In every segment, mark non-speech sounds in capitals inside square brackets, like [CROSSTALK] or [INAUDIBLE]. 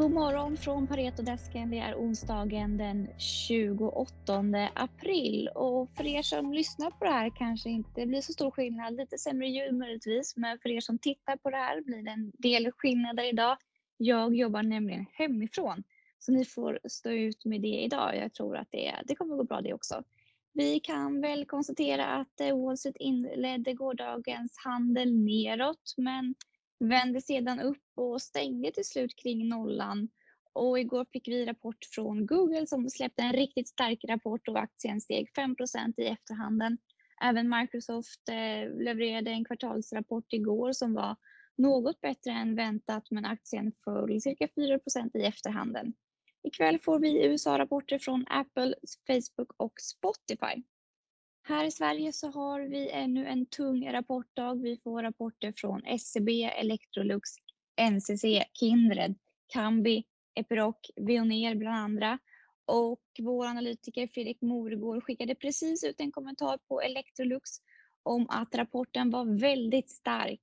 God morgon från Paretodesken. Det är onsdagen den 28 april och för er som lyssnar på det här kanske inte blir så stor skillnad. Lite sämre ljud möjligtvis, men för er som tittar på det här blir det en del skillnader idag. Jag jobbar nämligen hemifrån så ni får stå ut med det idag. Jag tror att det, det kommer gå bra det också. Vi kan väl konstatera att eh, Wall Street inledde gårdagens handel neråt, men vände sedan upp och stängde till slut kring nollan. Och igår fick vi rapport från Google som släppte en riktigt stark rapport och aktien steg 5% i efterhanden. Även Microsoft eh, levererade en kvartalsrapport igår som var något bättre än väntat men aktien föll cirka 4 i efterhanden. Ikväll får vi USA-rapporter från Apple, Facebook och Spotify. Här i Sverige så har vi ännu en tung rapportdag. Vi får rapporter från SCB, Electrolux, NCC, Kindred, Kambi, Epiroc, Veoneer bland andra. Och vår analytiker Fredrik Morgård skickade precis ut en kommentar på Electrolux om att rapporten var väldigt stark.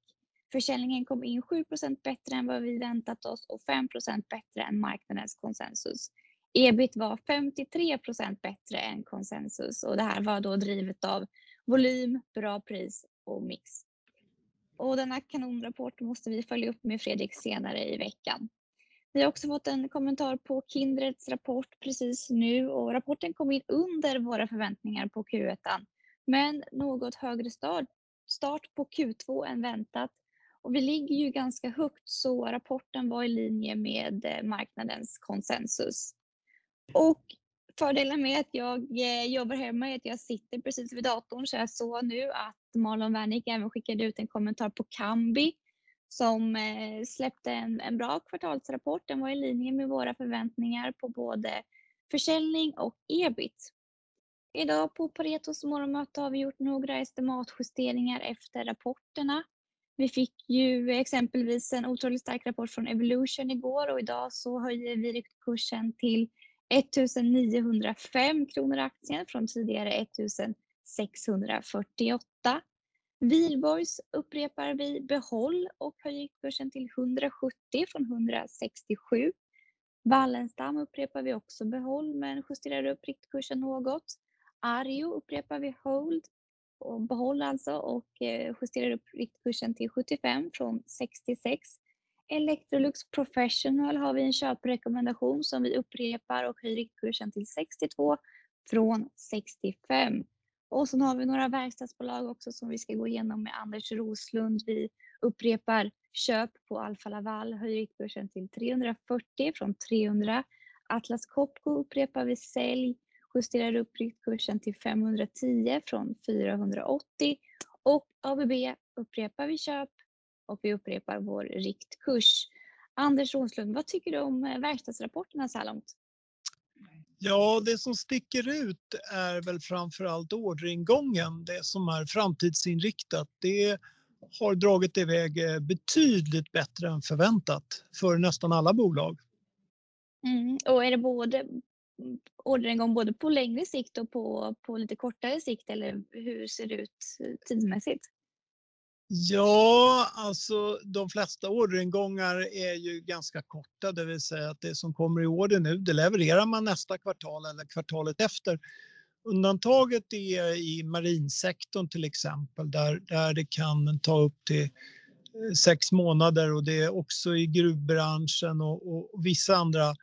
Försäljningen kom in 7% bättre än vad vi väntat oss och 5% bättre än marknadens konsensus. Ebit var 53% bättre än konsensus och det här var då drivet av volym, bra pris och mix. Och denna kanonrapport måste vi följa upp med Fredrik senare i veckan. Vi har också fått en kommentar på Kindreds rapport precis nu och rapporten kom in under våra förväntningar på Q1. Men något högre start, på Q2 än väntat. Och vi ligger ju ganska högt så rapporten var i linje med eh, marknadens konsensus. Och fördelen med att jag eh, jobbar hemma är att jag sitter precis vid datorn så jag såg nu att Marlon Wernick även skickade ut en kommentar på Kambi som eh, släppte en, en bra kvartalsrapport. Den var i linje med våra förväntningar på både försäljning och ebit. Idag på Paretos morgonmöte har vi gjort några estimatjusteringar efter rapporterna. Vi fick ju exempelvis en otroligt stark rapport från Evolution igår och idag så höjer vi kursen till 1905 kronor aktien från tidigare 1648. Wihlborgs upprepar vi behåll och höjer kursen till 170 från 167. Wallenstam upprepar vi också behåll men justerar upp riktkursen något. Arjo upprepar vi hold och behåll alltså och eh, justerar upp riktkursen till 75 från 66. Electrolux Professional har vi en köprekommendation som vi upprepar och höjer riktkursen till 62 från 65. Och sen har vi några verkstadsbolag också som vi ska gå igenom med Anders Roslund. Vi upprepar köp på Alfa Laval, höjer riktkursen till 340 från 300. Atlas Copco upprepar vi sälj, justerar upp riktkursen till 510 från 480. Och ABB upprepar vi köp och vi upprepar vår riktkurs. Anders Roslund, vad tycker du om eh, verkstadsrapporterna så här långt? Ja, det som sticker ut är väl framförallt orderingången, det som är framtidsinriktat. Det har dragit iväg eh, betydligt bättre än förväntat för nästan alla bolag. Mm, och är det både orderingång både på längre sikt och på, på lite kortare sikt eller hur ser det ut eh, tidsmässigt? Ja, alltså de flesta orderingångar är ju ganska korta, det vill säga att det som kommer i order nu, det levererar man nästa kvartal eller kvartalet efter. Undantaget är i marinsektorn till exempel, där, där det kan ta upp till eh, sex månader och det är också i gruvbranschen och, och vissa andra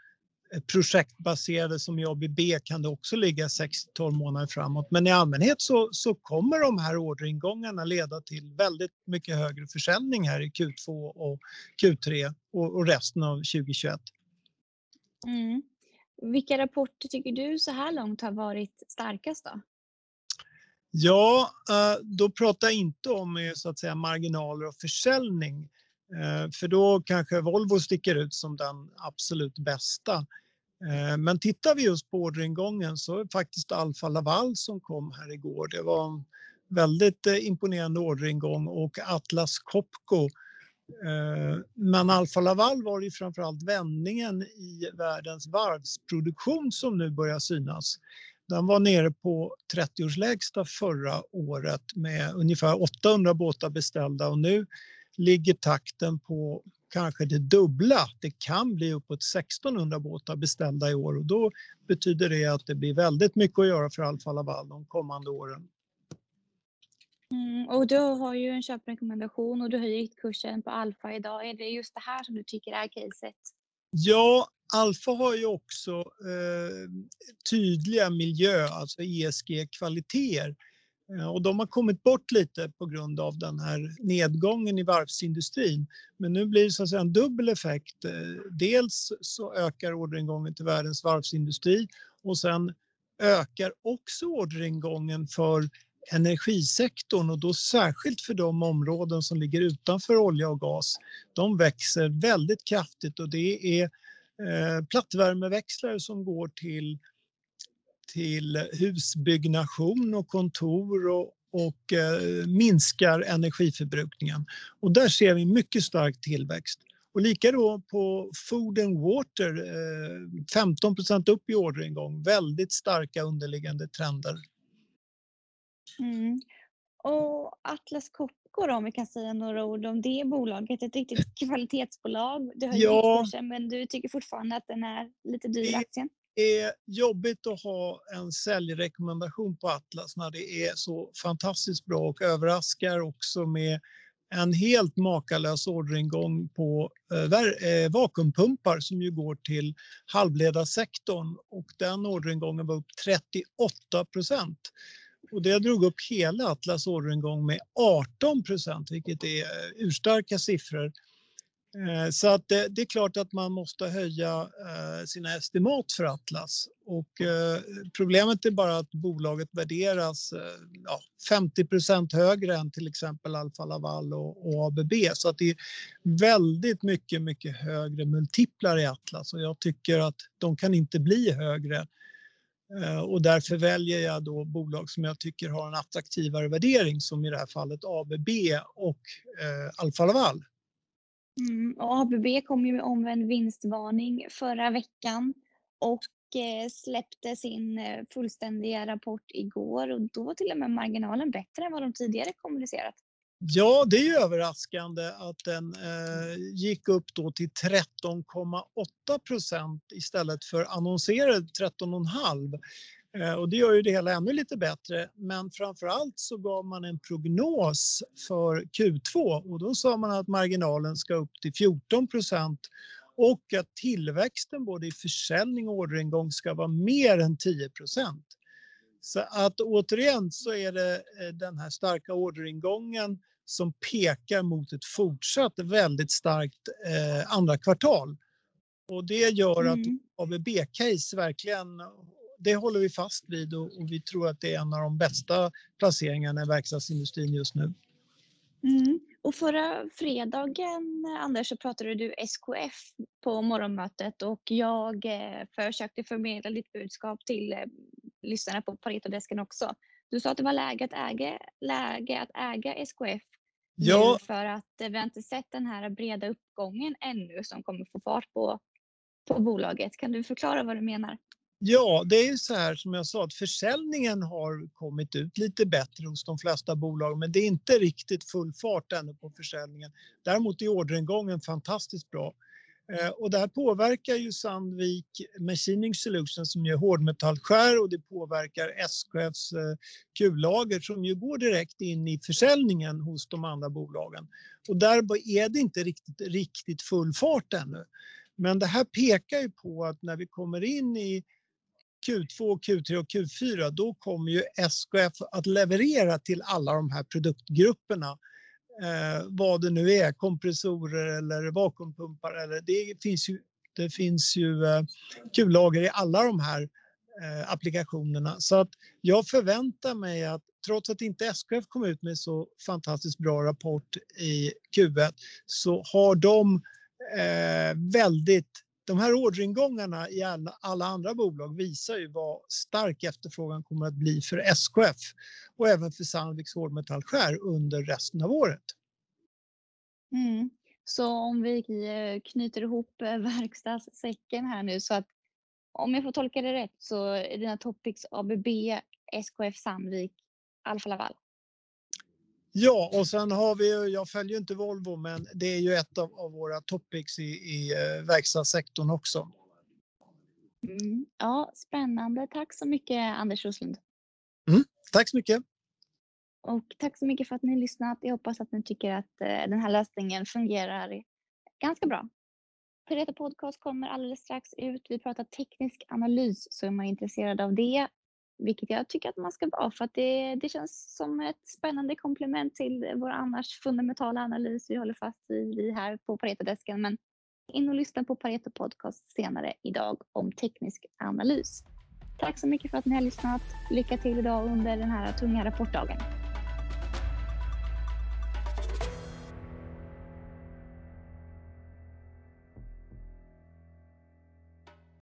projektbaserade som i ABB kan det också ligga 6-12 månader framåt. Men i allmänhet så, så kommer de här orderingångarna leda till väldigt mycket högre försäljning här i Q2 och Q3 och, och resten av 2021. Mm. Vilka rapporter tycker du så här långt har varit starkast då? Ja, eh, då pratar jag inte om eh, så att säga marginaler och försäljning. Eh, för då kanske Volvo sticker ut som den absolut bästa. Eh, men tittar vi just på orderingången så är det faktiskt Alfa Laval som kom här igår. Det var en väldigt eh, imponerande orderingång och Atlas Copco. Eh, men Alfa Laval var ju framförallt vändningen i världens varvsproduktion som nu börjar synas. Den var nere på 30-årslägsta förra året med ungefär 800 båtar beställda och nu ligger takten på kanske det dubbla. Det kan bli uppåt 1600 båtar beställda i år och då betyder det att det blir väldigt mycket att göra för Alfa Laval de kommande åren. Mm, och du har ju en köprekommendation och du har höjt kursen på Alfa idag. Är det just det här som du tycker är caset? Ja, Alfa har ju också eh, tydliga miljö, alltså ESG-kvaliteter. Eh, och de har kommit bort lite på grund av den här nedgången i varvsindustrin. Men nu blir det så att säga en dubbel effekt. Eh, dels så ökar orderingången till världens varvsindustri och sen ökar också orderingången för energisektorn och då särskilt för de områden som ligger utanför olja och gas. De växer väldigt kraftigt och det är eh, plattvärmeväxlare som går till, till husbyggnation och kontor och, och eh, minskar energiförbrukningen. Och där ser vi mycket stark tillväxt. Och lika då på Food and Water, eh, 15% upp i orderingång. Väldigt starka underliggande trender. Mm. Och Atlas Copco då, om vi kan säga några ord om det bolaget. Ett riktigt [LAUGHS] kvalitetsbolag. Du har ja. kursen men du tycker fortfarande att den är lite dyr aktien? Det är jobbigt att ha en säljrekommendation på Atlas när det är så fantastiskt bra och överraskar också med en helt makalös orderingång på eh, eh vakuumpumpar som ju går till halvledarsektorn och den orderingången var upp 38 procent. Och det drog upp hela Atlas orderingång med 18 procent, vilket är eh, urstarka siffror. Eh, så att det, det, är klart att man måste höja eh, sina estimat för Atlas. Och eh, problemet är bara att bolaget värderas ja, 50 procent högre än till exempel Alfa Laval och, och ABB. Så att det är väldigt mycket, mycket högre multiplar i Atlas och jag tycker att de kan inte bli högre och därför väljer jag då bolag som jag tycker har en attraktivare värdering som i det här fallet ABB och eh, Alfa Laval. Mm, och ABB kom ju med omvänd vinstvarning förra veckan och eh, släppte sin eh, fullständiga rapport igår och då var till och med marginalen bättre än vad de tidigare kommunicerat. Ja, det är ju överraskande att den eh, gick upp då till 13,8 procent istället för annonserade 13,5. Eh, och det gör ju det hela ännu lite bättre. Men framför allt så gav man en prognos för Q2 och då sa man att marginalen ska upp till 14 procent och att tillväxten både i försäljning och orderingång ska vara mer än 10 procent. Så att återigen så är det eh, den här starka orderingången som pekar mot ett fortsatt väldigt starkt eh, andra kvartal. Och det gör att mm. ABB-case verkligen, det håller vi fast vid och, och, vi tror att det är en av de bästa placeringarna i verkstadsindustrin just nu. Mm. Och förra fredagen, Anders, så pratade du SKF på morgonmötet och jag eh, försökte förmedla ditt budskap till eh, lyssnarna på Paretodesken också. Du sa att det var läge att äga, läge att äga SKF ja. för att vi har inte sett den här breda uppgången ännu som kommer få fart på, på bolaget. Kan du förklara vad du menar? Ja, det är ju så här som jag sa att försäljningen har kommit ut lite bättre hos de flesta bolag men det är inte riktigt full fart ännu på försäljningen. Däremot är orderingången fantastiskt bra. Eh, och det här påverkar ju Sandvik Machining Solutions som gör hårdmetallskär och det påverkar SKFs eh, kullager som ju går direkt in i försäljningen hos de andra bolagen. Och där är det inte riktigt, riktigt full fart ännu. Men det här pekar ju på att när vi kommer in i Q2, Q3 och Q4 då kommer ju SKF att leverera till alla de här produktgrupperna eh, vad det nu är, kompressorer eller vakuumpumpar. Eller, det finns ju, det finns ju eh, kullager i alla de här eh, applikationerna. Så att jag förväntar mig att trots att inte SKF kom ut med så fantastiskt bra rapport i Q1 så har de eh, väldigt de här orderingångarna i alla, alla, andra bolag visar ju vad stark efterfrågan kommer att bli för SKF och även för Sandviks hårdmetallskär under resten av året. Mm. Så om vi eh, knyter ihop eh, verkstadssäcken här nu så att om jag får tolka det rätt så är dina topics ABB, SKF Sandvik, Alfa Laval? Ja, och sen har vi, jag följer inte Volvo, men det är ju ett av, av våra topics i, i eh, verkstadssektorn också. Mm. Ja, spännande. Tack så mycket Anders Roslund. Mm, tack så mycket. Och tack så mycket för att ni har lyssnat. Jag hoppas att ni tycker att eh, den här lösningen fungerar ganska bra. Pareto Podcast kommer alldeles strax ut. Vi pratar teknisk analys, så är man intresserad av det, vilket jag tycker att man ska vara för att det, det känns som ett spännande komplement till vår annars fundamentala analys vi håller fast vid här på Paretodesken. Men in och lyssna på Pareto Podcast senare idag om teknisk analys. Tack så mycket för att ni har lyssnat. Lycka till idag under den här tunga rapportdagen.